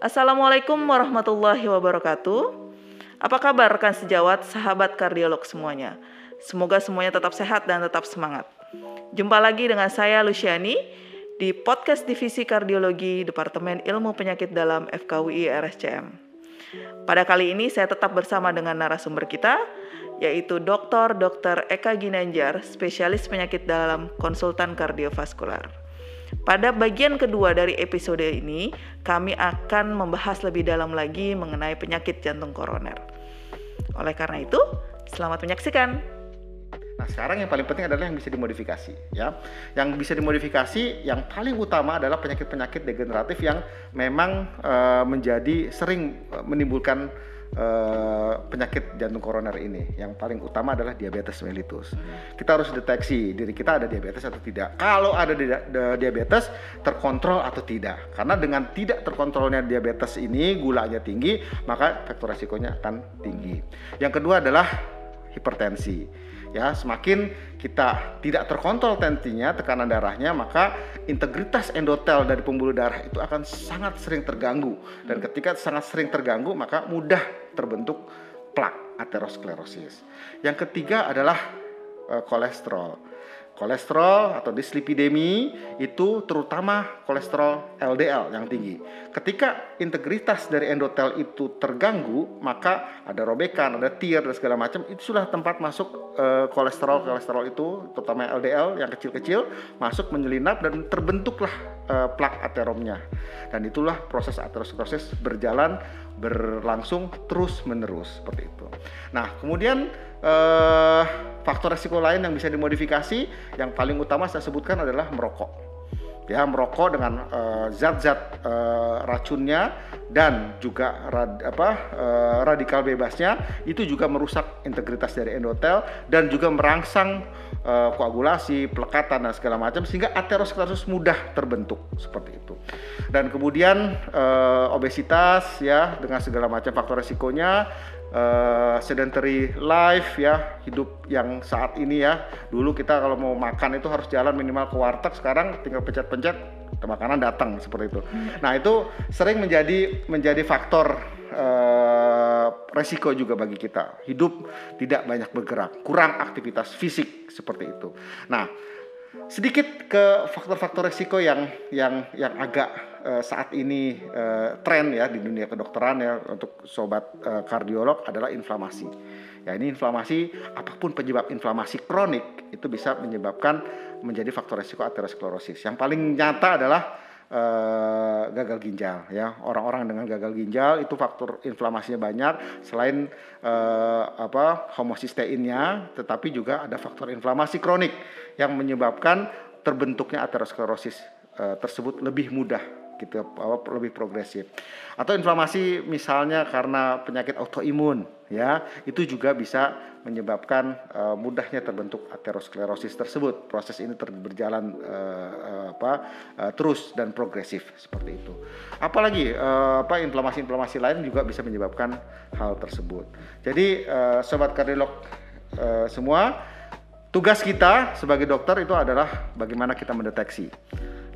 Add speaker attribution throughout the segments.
Speaker 1: Assalamualaikum warahmatullahi wabarakatuh. Apa kabar rekan sejawat, sahabat kardiolog semuanya? Semoga semuanya tetap sehat dan tetap semangat. Jumpa lagi dengan saya Luciani di podcast Divisi Kardiologi Departemen Ilmu Penyakit Dalam FKUI RSCM. Pada kali ini saya tetap bersama dengan narasumber kita, yaitu Dr. Dr. Eka Ginanjar, spesialis penyakit dalam konsultan kardiovaskular. Pada bagian kedua dari episode ini, kami akan membahas lebih dalam lagi mengenai penyakit jantung koroner. Oleh karena itu, selamat menyaksikan.
Speaker 2: Nah, sekarang yang paling penting adalah yang bisa dimodifikasi, ya. Yang bisa dimodifikasi yang paling utama adalah penyakit-penyakit degeneratif yang memang uh, menjadi sering uh, menimbulkan uh, penyakit jantung koroner ini. Yang paling utama adalah diabetes mellitus. Kita harus deteksi diri kita ada diabetes atau tidak. Kalau ada di, diabetes terkontrol atau tidak. Karena dengan tidak terkontrolnya diabetes ini gulanya tinggi, maka faktor resikonya akan tinggi. Yang kedua adalah hipertensi ya semakin kita tidak terkontrol tensinya tekanan darahnya maka integritas endotel dari pembuluh darah itu akan sangat sering terganggu. Dan ketika sangat sering terganggu maka mudah terbentuk plak aterosklerosis yang ketiga adalah uh, kolesterol kolesterol atau dislipidemi itu terutama kolesterol LDL yang tinggi. Ketika integritas dari endotel itu terganggu, maka ada robekan, ada tear dan segala macam, itu sudah tempat masuk uh, kolesterol kolesterol itu, terutama LDL yang kecil-kecil masuk menyelinap dan terbentuklah uh, plak ateromnya. Dan itulah proses aterosklerosis berjalan berlangsung terus menerus seperti itu. Nah, kemudian uh, faktor resiko lain yang bisa dimodifikasi yang paling utama saya sebutkan adalah merokok ya merokok dengan eh, zat-zat uh, uh, racunnya dan juga rad, apa uh, radikal bebasnya itu juga merusak integritas dari endotel dan juga merangsang uh, koagulasi, pelekatan dan segala macam sehingga aterosklerosis mudah terbentuk seperti itu. Dan kemudian uh, obesitas ya dengan segala macam faktor resikonya uh, sedentary life ya hidup yang saat ini ya. Dulu kita kalau mau makan itu harus jalan minimal ke warteg sekarang tinggal pencet-pencet makanan datang seperti itu. Nah itu sering menjadi menjadi faktor uh, resiko juga bagi kita. Hidup tidak banyak bergerak kurang aktivitas fisik seperti itu. Nah sedikit ke faktor-faktor resiko yang yang yang agak uh, saat ini uh, tren ya di dunia kedokteran ya untuk sobat uh, kardiolog adalah inflamasi. Ya ini inflamasi apa pun penyebab inflamasi kronik itu bisa menyebabkan menjadi faktor resiko aterosklerosis. Yang paling nyata adalah uh, gagal ginjal ya. Orang-orang dengan gagal ginjal itu faktor inflamasinya banyak selain uh, apa homosisteinnya tetapi juga ada faktor inflamasi kronik yang menyebabkan terbentuknya aterosklerosis uh, tersebut lebih mudah gitu lebih progresif. Atau inflamasi misalnya karena penyakit autoimun ya itu juga bisa menyebabkan uh, mudahnya terbentuk aterosklerosis tersebut. Proses ini ter berjalan uh, uh, apa uh, terus dan progresif seperti itu. Apalagi uh, apa inflamasi-inflamasi lain juga bisa menyebabkan hal tersebut. Jadi uh, sobat kardiolog uh, semua tugas kita sebagai dokter itu adalah bagaimana kita mendeteksi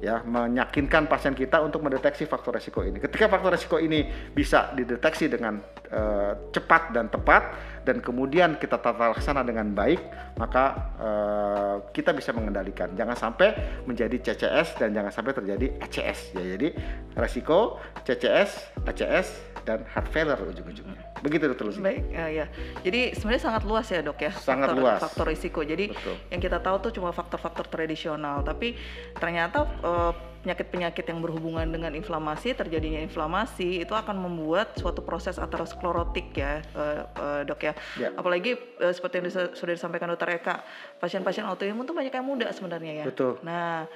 Speaker 2: ya meyakinkan pasien kita untuk mendeteksi faktor resiko ini. Ketika faktor resiko ini bisa dideteksi dengan uh, cepat dan tepat dan kemudian kita tata laksana dengan baik, maka uh, kita bisa mengendalikan. Jangan sampai menjadi CCS dan jangan sampai terjadi ACS. Ya, jadi resiko CCS, ACS dan heart failure ujung-ujungnya. Begitu dokter Lucy.
Speaker 1: Baik, uh, ya. Jadi sebenarnya sangat luas ya dok ya.
Speaker 2: Sangat
Speaker 1: faktor,
Speaker 2: luas.
Speaker 1: Faktor risiko. Jadi Betul. yang kita tahu tuh cuma faktor-faktor tradisional, tapi ternyata uh, penyakit-penyakit yang berhubungan dengan inflamasi, terjadinya inflamasi itu akan membuat suatu proses aterosklerotik ya, uh, uh, dok ya. ya. Apalagi uh, seperti yang sudah disampaikan dokter Eka, pasien-pasien autoimun tuh banyak yang muda sebenarnya ya.
Speaker 2: Betul.
Speaker 1: Nah,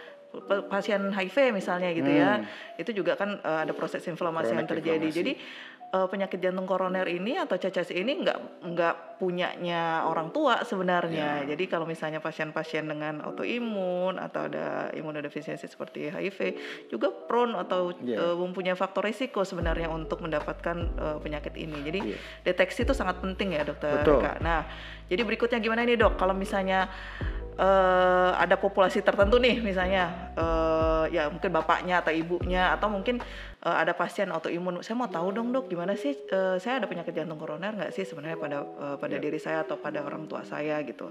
Speaker 1: pasien HIV misalnya gitu ya, hmm. ya itu juga kan uh, ada proses inflamasi Kronik yang terjadi inflamasi. jadi uh, penyakit jantung koroner ini atau CCS ini nggak nggak punyanya orang tua sebenarnya. Yeah. Jadi kalau misalnya pasien-pasien dengan autoimun atau ada imunodefisiensi seperti HIV juga prone atau yeah. Iya. uh, mempunyai faktor risiko sebenarnya untuk mendapatkan uh, penyakit ini. Jadi yeah. deteksi itu sangat penting ya dokter
Speaker 2: Betul.
Speaker 1: Nah, jadi berikutnya gimana ini dok? Kalau misalnya eh, ada populasi tertentu nih misalnya eh, ya mungkin bapaknya atau ibunya atau mungkin eh, ada pasien autoimun saya mau tahu dong dok gimana sih eh, saya ada penyakit jantung koroner nggak sih sebenarnya pada eh, pada
Speaker 2: Ya.
Speaker 1: diri saya atau pada orang tua saya gitu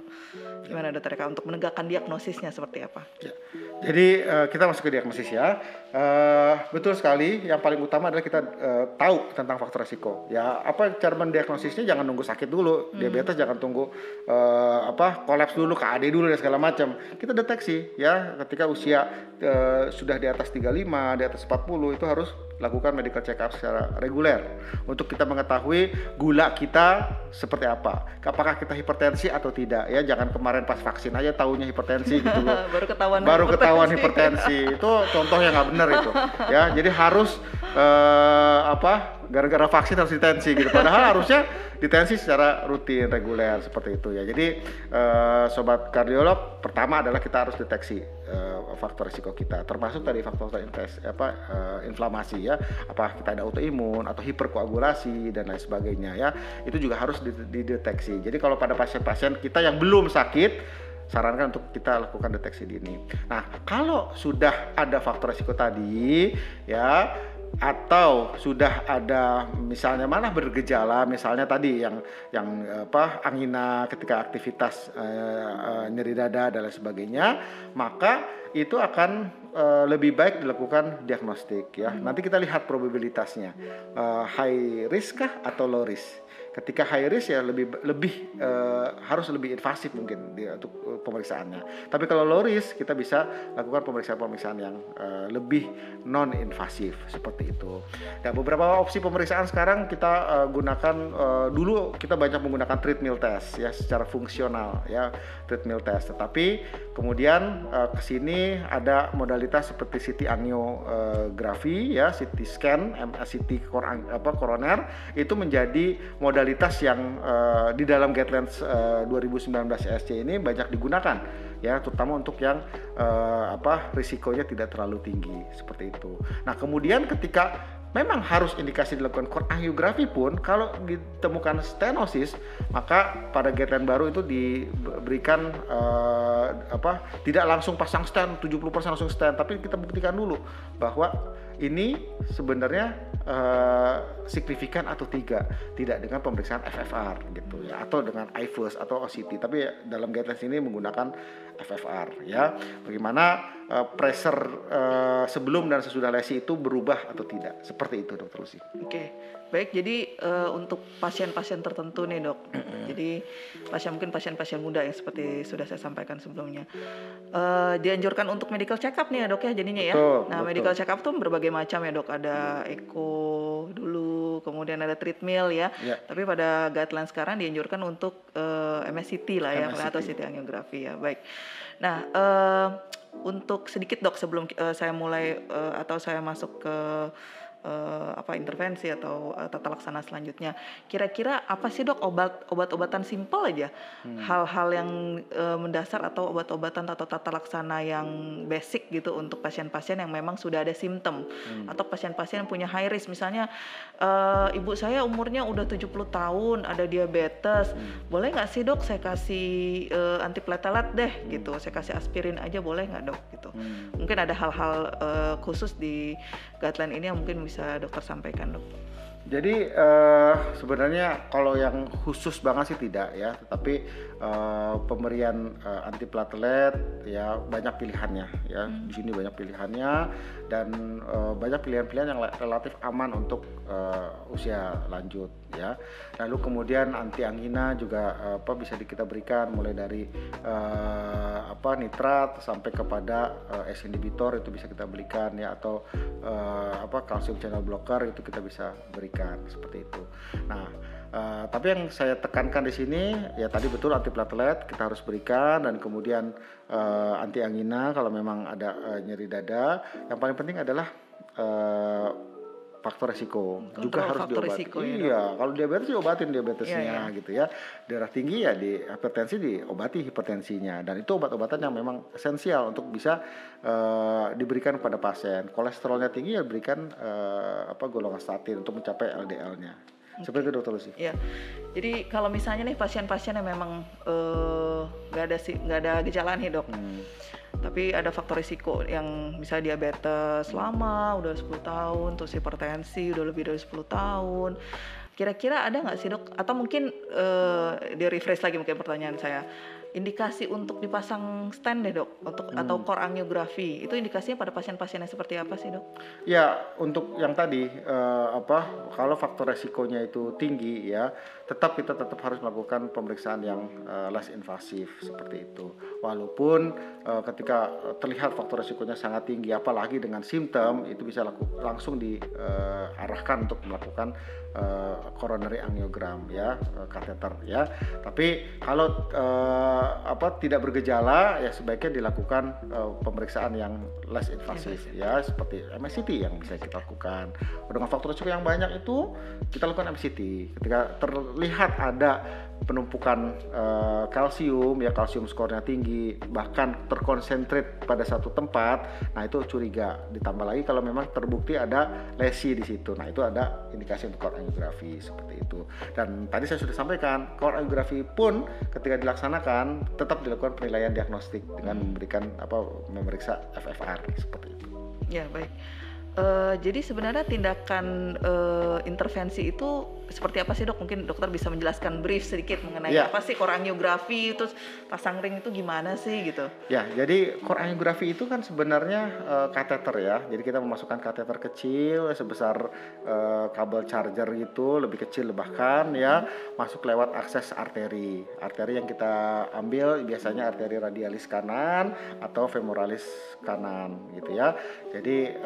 Speaker 1: gimana dokter Eka untuk menegakkan diagnosisnya seperti apa
Speaker 2: Ya. Jadi eh, kita masuk ke diagnosis ya. Eh, betul sekali. Yang paling utama adalah kita eh, tahu tentang faktor resiko. Ya, apa cara mendiagnosisnya? Jangan nunggu sakit dulu. Diabetes jangan tunggu eh, apa kolaps dulu, KAD dulu dan segala macam. Kita deteksi ya ketika usia eh, sudah di atas 35, di atas 40 itu harus lakukan medical check up secara reguler untuk kita mengetahui gula kita seperti apa. Apakah kita hipertensi atau tidak ya. Jangan kemarin pas vaksin aja tahunya hipertensi gitu loh
Speaker 1: baru ketahuan
Speaker 2: baru ketahuan hipertensi itu contoh yang nggak benar itu ya jadi harus eh, apa gara-gara vaksin harus ditensi gitu. Padahal harusnya ditensi secara rutin reguler seperti itu ya. Jadi eh, sobat kardiolog pertama adalah kita harus deteksi eh, faktor risiko kita. Termasuk tadi faktor infes, apa eh, inflamasi ya. Apa kita ada autoimun atau hiperkoagulasi dan lain sebagainya ya. Itu juga harus did- dideteksi. Jadi kalau pada pasien-pasien kita yang belum sakit sarankan untuk kita lakukan deteksi dini. Nah, kalau sudah ada faktor risiko tadi, ya, atau sudah ada misalnya mana bergejala, misalnya tadi yang yang apa angina ketika aktivitas eh, nyeri dada dan lain sebagainya, maka itu akan eh, lebih baik dilakukan diagnostik ya. Nanti kita lihat probabilitasnya. Eh, high risk kah atau low risk ketika high risk ya lebih lebih eh, harus lebih invasif mungkin di, untuk eh, pemeriksaannya. Tapi kalau low risk kita bisa lakukan pemeriksaan-pemeriksaan yang eh, lebih non invasif seperti itu. Dan beberapa opsi pemeriksaan sekarang kita eh, gunakan eh, dulu kita banyak menggunakan treadmill test ya secara fungsional ya treadmill test. Tetapi kemudian eh, ke sini ada modalitas seperti CT angiografi ya CT scan, M- CT kor- apa koroner itu menjadi modalitas yang eh, di dalam guidelines eh, 2019 ESC ini banyak digunakan ya terutama untuk yang eh, apa risikonya tidak terlalu tinggi seperti itu. Nah, kemudian ketika memang harus indikasi dilakukan core pun kalau ditemukan stenosis maka pada guideline baru itu diberikan eh, apa tidak langsung pasang stent 70% langsung stent tapi kita buktikan dulu bahwa ini sebenarnya eh, signifikan atau tidak? Tidak dengan pemeriksaan FFR gitu ya atau dengan IVUS atau OCT tapi dalam guidelines ini menggunakan FFR ya. Bagaimana eh, pressure eh, sebelum dan sesudah lesi itu berubah atau tidak? Seperti itu dokter Lucy.
Speaker 1: Oke, baik. Jadi eh, untuk pasien-pasien tertentu nih dok, jadi pasien mungkin pasien-pasien muda yang seperti sudah saya sampaikan sebelumnya, eh, dianjurkan untuk medical check up nih ya dok ya jadinya ya.
Speaker 2: Betul,
Speaker 1: nah
Speaker 2: betul.
Speaker 1: medical check up tuh berbagai macam ya dok, ada echo dulu, kemudian ada treadmill ya.
Speaker 2: Ya.
Speaker 1: Tapi pada guideline sekarang dianjurkan untuk eh, MSCT lah ya,
Speaker 2: MSCT.
Speaker 1: atau CT angiografi ya. Baik. Nah eh, untuk sedikit dok sebelum eh, saya mulai eh, atau saya masuk ke eh, apa intervensi atau eh, tata laksana selanjutnya. Kira-kira apa sih dok obat obat-obatan simpel aja, hal-hal yang eh, mendasar atau obat-obatan atau tata laksana yang basic gitu untuk pasien-pasien yang memang sudah ada simptom. Atau pasien-pasien yang punya high risk. Misalnya eh, ibu saya umurnya udah 70 tahun ada diabetes. Boleh nggak sih dok saya kasih eh, antiplatelet deh gitu. Saya kasih aspirin aja boleh nggak dok gitu. Mungkin ada hal-hal eh, khusus di guideline ini yang mungkin bisa dokter sampaikan dok?
Speaker 2: Jadi eh, sebenarnya kalau yang khusus banget sih tidak ya, tetapi eh, pemberian eh, antiplatelet ya banyak pilihannya ya. Di sini banyak pilihannya dan eh, banyak pilihan-pilihan yang relatif aman untuk eh, usia lanjut ya. Lalu kemudian anti angina juga eh, apa bisa kita berikan mulai dari eh, apa nitrat sampai kepada eh, S inhibitor itu bisa kita berikan ya atau eh, apa kalsium channel blocker itu kita bisa berikan seperti itu. Nah, eh, tapi yang saya tekankan di sini ya tadi betul antiplatelet kita harus berikan dan kemudian eh, anti angina kalau memang ada eh, nyeri dada. Yang paling penting adalah eh, faktor resiko juga
Speaker 1: Kontrol
Speaker 2: harus
Speaker 1: faktor
Speaker 2: diobati.
Speaker 1: ya,
Speaker 2: iya, kalau diabetes diobatin diabetesnya
Speaker 1: Iya, iya.
Speaker 2: gitu ya. Darah tinggi ya di hipertensi diobati hipertensinya dan itu obat-obatan yang memang esensial untuk bisa eh, diberikan kepada pasien. Kolesterolnya tinggi ya berikan eh, apa golongan statin untuk mencapai LDL-nya. Seperti itu dokter Lucy.
Speaker 1: Ya, jadi kalau misalnya nih pasien-pasien yang memang eh, nggak ada sih nggak ada gejala nih dok,
Speaker 2: Hmm.
Speaker 1: tapi ada faktor risiko yang misalnya diabetes lama udah 10 tahun, terus hipertensi udah lebih dari 10 tahun. Kira-kira ada nggak sih dok? Atau mungkin eh, di refresh lagi mungkin pertanyaan saya. Indikasi untuk dipasang stand deh dok, untuk atau core angiografi itu indikasinya pada pasien-pasien yang seperti apa sih dok?
Speaker 2: Ya, untuk yang tadi eh, apa kalau faktor resikonya itu tinggi ya, tetap kita tetap harus melakukan pemeriksaan yang eh, less invasif seperti itu. Walaupun eh, ketika terlihat faktor resikonya sangat tinggi apalagi dengan simptom itu bisa laku, langsung diarahkan untuk melakukan eh, coronary angiogram ya, eh, kateter ya. Tapi kalau eh, apa tidak bergejala ya sebaiknya dilakukan eh, pemeriksaan yang less invasif ya seperti MSCT yang bisa kita lakukan. Dengan faktor risiko yang banyak itu kita lakukan MCT. Ketika terlihat ada penumpukan eh, kalsium ya kalsium skornya tinggi bahkan terkonsentrit pada satu tempat, nah itu curiga. Ditambah lagi kalau memang terbukti ada lesi di situ, nah itu ada indikasi untuk core angiografi seperti itu. Dan tadi saya sudah sampaikan core angiografi pun ketika dilaksanakan tetap dilakukan penilaian diagnostik dengan memberikan apa memeriksa FFR seperti itu.
Speaker 1: Ya baik. Eh, jadi sebenarnya tindakan eh, intervensi itu seperti apa sih dok? Mungkin dokter bisa menjelaskan brief sedikit mengenai
Speaker 2: Ya.
Speaker 1: apa sih korangiografi, terus pasang ring itu gimana sih gitu?
Speaker 2: Ya, jadi core angiografi itu kan sebenarnya eh, kateter ya. Jadi kita memasukkan kateter kecil sebesar eh, kabel charger gitu, lebih kecil bahkan ya, masuk lewat akses arteri. Arteri yang kita ambil biasanya arteri radialis kanan atau femoralis kanan gitu ya. Jadi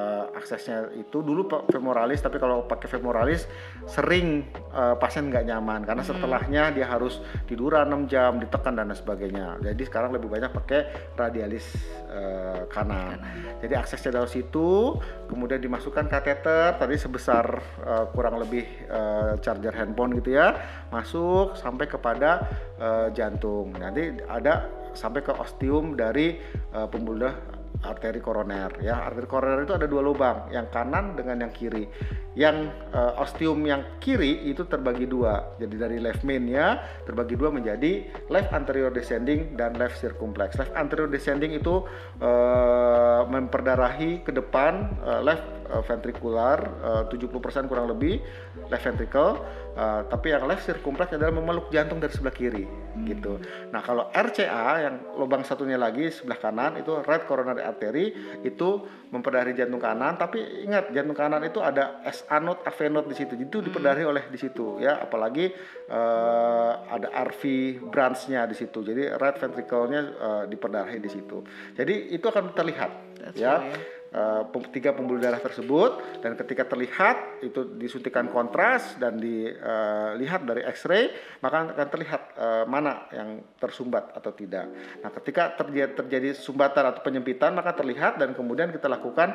Speaker 2: eh, aksesnya itu dulu femoralis, tapi kalau pakai femoralis sering eh, pasien nggak nyaman karena setelahnya dia harus tiduran 6 jam, ditekan dan sebagainya. Jadi sekarang lebih banyak pakai radialis eh, kanan. Jadi aksesnya dari situ, kemudian dimasukkan kateter tadi sebesar eh, kurang lebih eh, charger handphone gitu ya, masuk sampai kepada eh, jantung. Nanti ada sampai ke ostium dari eh, pembuluh arteri koroner. Ya arteri koroner itu ada dua lubang yang kanan dengan yang kiri. Yang eh, ostium yang kiri itu terbagi dua jadi dari left main ya terbagi dua menjadi left anterior descending dan left circumflex. Left anterior descending itu eh, memperdarahi ke depan eh, left eh, ventricular eh, 70% kurang lebih left ventricle. Eh, tapi yang left circumflex adalah memeluk jantung dari sebelah kiri gitu. Nah kalau RCA yang lubang satunya lagi sebelah kanan itu right coronary artery itu memperdarahi jantung kanan. Tapi ingat jantung kanan itu ada SA node AV node di situ. Itu diperdarahi oleh di situ ya. Apalagi eh, ada RV branch-nya di situ. Jadi right ventricle-nya eh, diperdarahi di situ. Jadi itu akan terlihat
Speaker 1: That's
Speaker 2: ya.
Speaker 1: right,
Speaker 2: tiga pembuluh darah tersebut dan ketika terlihat itu disuntikan kontras dan dilihat dari X-ray maka akan terlihat eh, mana yang tersumbat atau tidak. Nah ketika terjadi, terjadi sumbatan atau penyempitan maka terlihat dan kemudian kita lakukan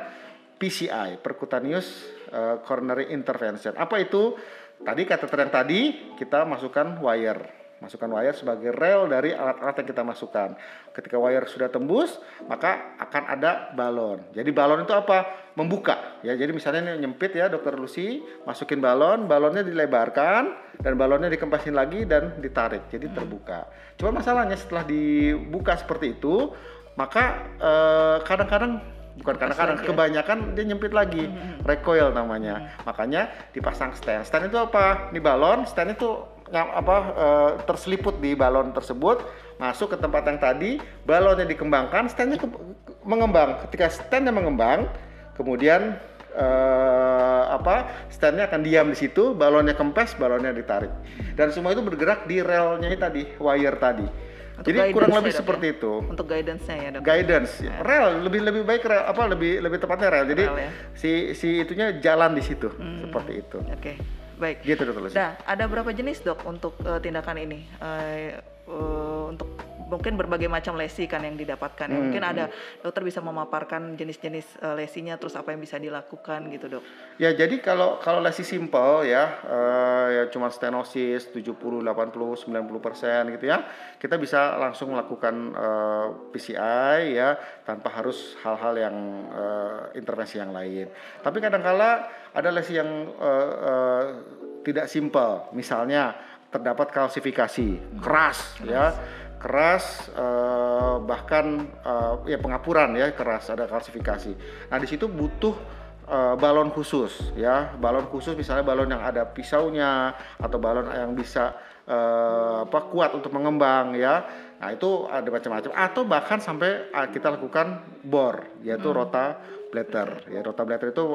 Speaker 2: PCI percutaneous eh, coronary intervention. Apa itu? Tadi kateter yang tadi kita masukkan wire masukkan wire sebagai rel dari alat-alat yang kita masukkan. Ketika wire sudah tembus, maka akan ada balon. Jadi balon itu apa? Membuka. Ya, jadi misalnya ini nyempit ya, Dokter Lucy, masukin balon, balonnya dilebarkan dan balonnya dikempasin lagi dan ditarik. Jadi terbuka. Cuma masalahnya setelah dibuka seperti itu, maka eh, kadang-kadang bukan kadang-kadang
Speaker 1: lagi ya?
Speaker 2: kebanyakan dia nyempit lagi recoil namanya makanya dipasang stand stand itu apa ini balon stand itu apa eh, terseliput di balon tersebut masuk ke tempat yang tadi balonnya dikembangkan standnya ke- mengembang. Ketika standnya mengembang kemudian eh, apa standnya akan diam di situ balonnya kempes balonnya ditarik. Dan semua itu bergerak di relnya tadi wire tadi.
Speaker 1: Untuk
Speaker 2: jadi kurang lebih
Speaker 1: ya?
Speaker 2: seperti itu.
Speaker 1: Untuk guidance-nya ya dok.
Speaker 2: guidance. Rel lebih lebih baik rel apa lebih lebih tepatnya rel. Jadi
Speaker 1: Rel ya.
Speaker 2: si si itunya jalan di situ.
Speaker 1: Hmm.
Speaker 2: seperti itu.
Speaker 1: Oke, baik.
Speaker 2: gitu dokter.
Speaker 1: Nah, ada berapa jenis dok untuk eh, tindakan ini? Eh, eh, untuk mungkin berbagai macam lesi kan yang didapatkan. ya.
Speaker 2: Hmm,
Speaker 1: Mungkin ada dokter bisa memaparkan jenis-jenis eh, lesinya, terus apa yang bisa dilakukan gitu dok.
Speaker 2: ya jadi kalau kalau lesi simple ya eh, ya cuma stenosis 70 80 90 persen gitu ya kita bisa langsung melakukan eh, PCI ya tanpa harus hal-hal yang eh, intervensi yang lain tapi kadangkala ada lesi yang eh, eh, tidak simpel. Misalnya terdapat kalsifikasi, keras, ya, keras eh, bahkan eh, ya pengapuran ya keras ada kalsifikasi. Nah di situ butuh eh, balon khusus ya, balon khusus misalnya balon yang ada pisaunya atau balon yang bisa eh, apa kuat untuk mengembang ya. Nah itu ada macam-macam atau bahkan sampai ah, kita lakukan bor yaitu rota blatter ya rota blatter itu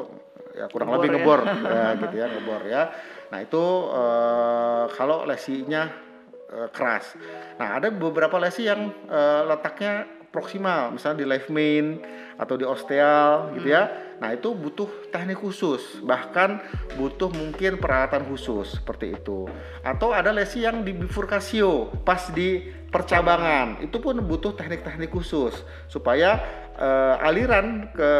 Speaker 2: ya kurang
Speaker 1: Ngebor
Speaker 2: lebih
Speaker 1: ya.
Speaker 2: ngebor ya gitu ya ngebor ya. Nah itu eh, kalau lesinya eh, keras. Nah ada beberapa lesi yang eh, letaknya proksimal, misalnya di left main atau di osteal gitu ya. Nah itu butuh teknik khusus, bahkan butuh mungkin peralatan khusus seperti itu. Atau ada lesi yang di bifurcatio pas di percabangan, itu pun butuh teknik-teknik khusus supaya eh, aliran ke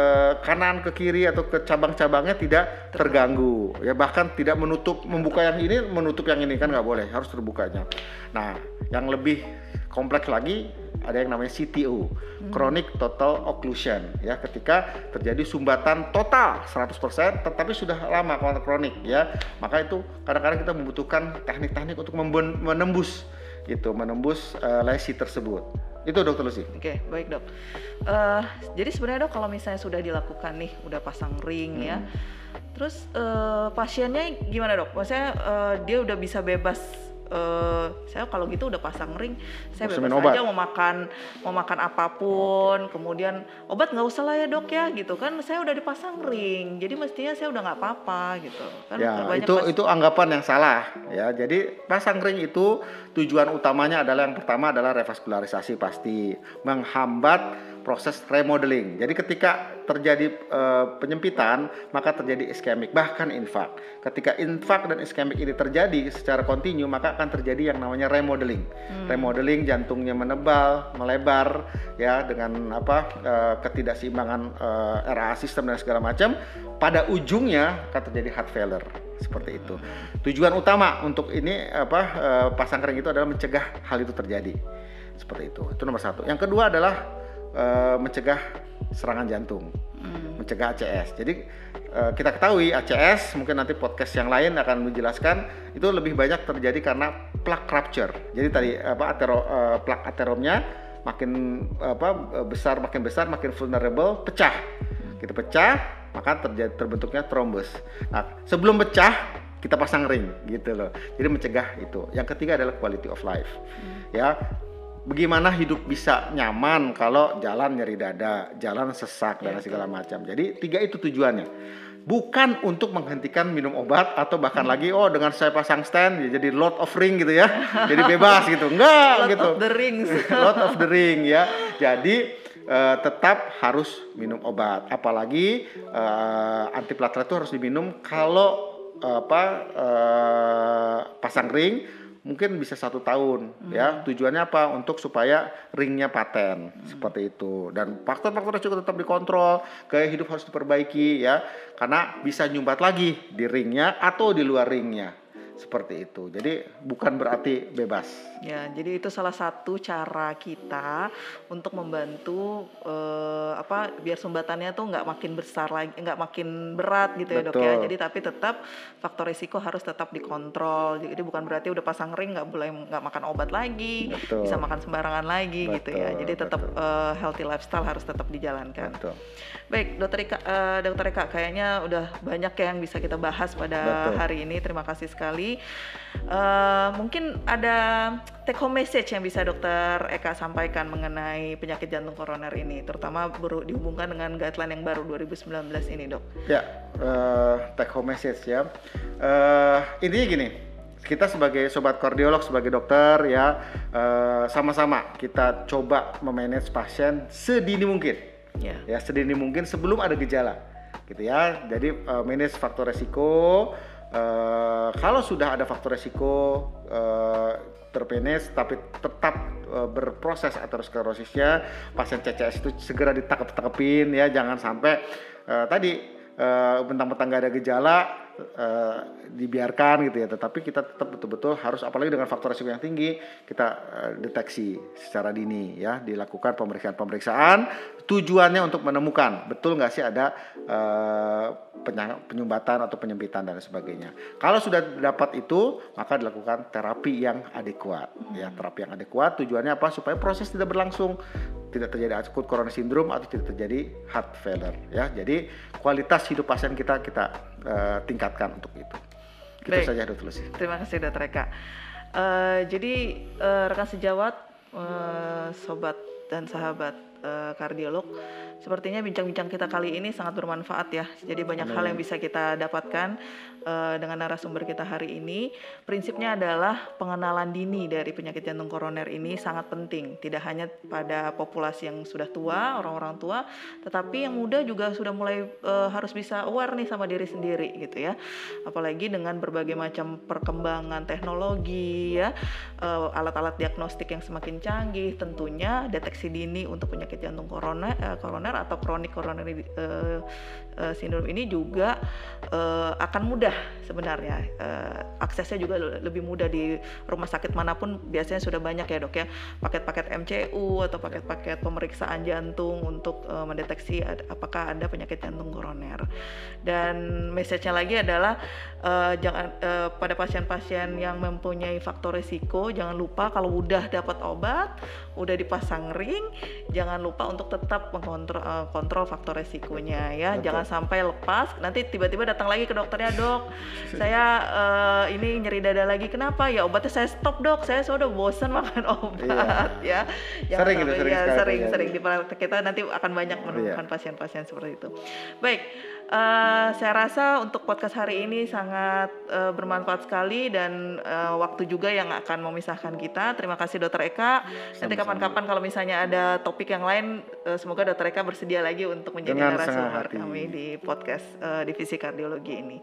Speaker 2: kanan, ke kiri atau ke cabang-cabangnya tidak terganggu. Ya bahkan tidak menutup, membuka yang ini menutup yang ini kan nggak boleh, harus terbukanya. Nah yang lebih kompleks lagi ada yang namanya CTO, chronic total occlusion ya ketika terjadi sumbatan total 100% tetapi sudah lama kalau kronik ya. Maka itu kadang-kadang kita membutuhkan teknik-teknik untuk menembus gitu, menembus eh, lesi tersebut. Itu dokter Lucy.
Speaker 1: Oke, baik dok. Eh, jadi sebenarnya dok kalau misalnya sudah dilakukan nih, udah pasang ring ya, terus eh, pasiennya gimana dok? Maksudnya eh, dia udah bisa bebas. Eh, saya kalau gitu udah pasang ring, saya
Speaker 2: Bisa
Speaker 1: bebas
Speaker 2: obat?
Speaker 1: aja mau makan mau makan apa pun, kemudian obat nggak usah lah ya dok ya gitu kan, saya udah dipasang ring, jadi mestinya saya udah nggak apa-apa gitu. Kan
Speaker 2: Ya, itu
Speaker 1: pas-
Speaker 2: itu anggapan yang salah ya. Jadi pasang ring itu tujuan utamanya adalah yang pertama adalah revaskularisasi pasti, menghambat proses remodeling. Jadi ketika terjadi eh, penyempitan, maka terjadi iskemik bahkan infak. Ketika infak dan iskemik ini terjadi secara kontinu, maka akan terjadi yang namanya remodeling. Remodeling jantungnya menebal, melebar ya dengan apa eh, ketidakseimbangan eh, RA sistem dan segala macam. Pada ujungnya akan terjadi heart failure seperti itu. Tujuan utama untuk ini apa eh, pasang ring itu adalah mencegah hal itu terjadi. Seperti itu. Itu nomor satu. Yang kedua adalah eh, mencegah serangan jantung, mencegah ACS. Jadi eh, kita ketahui ACS mungkin nanti podcast yang lain akan menjelaskan itu lebih banyak terjadi karena plak rupture. Jadi tadi apa atero, eh, plak ateromnya makin apa besar makin besar makin vulnerable pecah. Kita pecah maka terjadi terbentuknya trombus. Nah, sebelum pecah kita pasang ring gitu loh. Jadi mencegah itu. Yang ketiga adalah quality of life. Ya, bagaimana hidup bisa nyaman kalau jalan nyeri dada, jalan sesak dan segala macam. Jadi tiga itu tujuannya. Bukan untuk menghentikan minum obat atau bahkan lagi oh dengan saya pasang stand ya jadi lot of ring gitu ya. jadi bebas gitu. Enggak
Speaker 1: Lord
Speaker 2: gitu.
Speaker 1: of the Rings.
Speaker 2: Lord of the Ring ya. Jadi eh, tetap harus minum obat. Apalagi eh, antiplatelet itu harus diminum kalau eh, apa eh, pasang ring mungkin bisa satu tahun ya. Tujuannya apa? Untuk supaya ringnya paten seperti itu. Dan faktor-faktor resiko tetap dikontrol gaya hidup harus diperbaiki ya. Karena bisa nyumbat lagi di ringnya atau di luar ringnya seperti itu jadi bukan berarti bebas
Speaker 1: Ya, jadi itu salah satu cara kita untuk membantu eh, apa biar sumbatannya tuh nggak makin besar lagi, nggak makin berat gitu ya dok ya.
Speaker 2: Betul.
Speaker 1: Jadi tapi tetap faktor risiko harus tetap dikontrol. Jadi bukan berarti udah pasang ring nggak boleh nggak makan obat lagi,
Speaker 2: Betul.
Speaker 1: bisa makan sembarangan lagi gitu ya.
Speaker 2: Betul,
Speaker 1: Jadi tetap
Speaker 2: betul.
Speaker 1: eh, healthy lifestyle harus tetap dijalankan.
Speaker 2: Betul.
Speaker 1: Baik, Dokter Ika, eh, Dokter Eka, kayaknya udah banyak ya yang bisa kita bahas pada
Speaker 2: Betul.
Speaker 1: hari ini. Terima kasih sekali. Eh, mungkin ada take home message yang bisa Dokter Eka sampaikan mengenai penyakit jantung koroner ini, terutama baru dihubungkan dengan guideline yang baru 2019 ini, Dok.
Speaker 2: Ya, eh, take home message ya. Eh, intinya gini, kita sebagai sobat kardiolog, sebagai dokter ya, eh, sama-sama kita coba memanage pasien sedini mungkin,
Speaker 1: Ya.
Speaker 2: ya sedini mungkin sebelum ada gejala, gitu ya. Jadi eh, manage faktor resiko. Eh, kalau sudah ada faktor resiko eh, terpenes tapi tetap eh, berproses aterosklerosisnya pasien CCS itu segera ditangkap-tangkepin ya. Jangan sampai eh, tadi eh, bentang-bentang gak ada gejala uh, dibiarkan gitu ya, tetapi kita tetap betul-betul harus apalagi dengan faktor risiko yang tinggi kita uh, deteksi secara dini ya, dilakukan pemeriksaan-pemeriksaan tujuannya untuk menemukan betul nggak sih ada uh, penyumbatan atau penyempitan dan sebagainya. Kalau sudah dapat itu, maka dilakukan terapi yang adekuat. Ya, terapi yang adekuat tujuannya apa? Supaya proses tidak berlangsung, tidak terjadi akut corona syndrome atau tidak terjadi heart failure. Ya, jadi kualitas hidup pasien kita kita uh, tingkatkan untuk itu. Itu Baik. saja Dr. Lucy.
Speaker 1: Terima kasih Dr. Eka. Uh, jadi uh, rekan sejawat, uh, sobat dan sahabat uh, kardiolog Sepertinya bincang-bincang kita kali ini sangat bermanfaat ya. Jadi banyak Amin. hal yang bisa kita dapatkan uh, dengan narasumber kita hari ini. Prinsipnya adalah pengenalan dini dari penyakit jantung koroner ini sangat penting. Tidak hanya pada populasi yang sudah tua, orang-orang tua, tetapi yang muda juga sudah mulai uh, harus bisa aware nih sama diri sendiri gitu ya. Apalagi dengan berbagai macam perkembangan teknologi ya, uh, alat-alat diagnostik yang semakin canggih, tentunya deteksi dini untuk penyakit jantung koroner, uh, koroner atau kronik coronary uh, uh, ini juga uh, akan mudah sebenarnya. Uh, aksesnya juga lebih mudah di rumah sakit mana pun biasanya sudah banyak ya dok ya. Paket-paket MCU atau paket-paket pemeriksaan jantung untuk uh, mendeteksi ad, apakah ada penyakit jantung koroner. Dan message-nya lagi adalah uh, jangan uh, pada pasien-pasien yang mempunyai faktor risiko jangan lupa kalau udah dapat obat udah dipasang ring jangan lupa untuk tetap mengontrol uh, kontrol faktor resikonya ya. Betul. jangan sampai lepas nanti tiba-tiba datang lagi ke dokternya dok saya uh, ini nyeri dada lagi. Kenapa? Ya obatnya saya stop dok. Saya sudah bosan makan obat iya. ya.
Speaker 2: Sering sampai, sering
Speaker 1: ya, sering sering. Di kita nanti akan banyak iya. menemukan pasien-pasien seperti itu. Baik uh, saya rasa untuk podcast hari ini sangat uh, bermanfaat sekali dan uh, waktu juga yang akan memisahkan kita. Terima kasih Dokter Eka. Nanti kapan-kapan kalau misalnya ada topik yang lain, uh, semoga Dokter Eka bersedia lagi untuk menjadi narasumber kami di podcast uh, divisi kardiologi ini.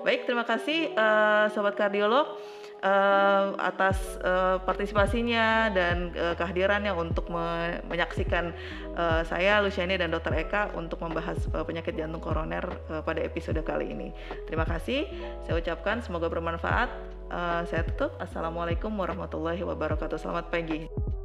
Speaker 1: Baik, terima kasih uh, sobat kardiolog uh, atas uh, partisipasinya dan uh, kehadirannya untuk me menyaksikan uh, saya Luciani dan Dr. Eka untuk membahas uh, penyakit jantung koroner uh, pada episode kali ini. Terima kasih. Saya ucapkan semoga bermanfaat. Uh, saya tutup. Assalamualaikum warahmatullahi wabarakatuh. Selamat pagi.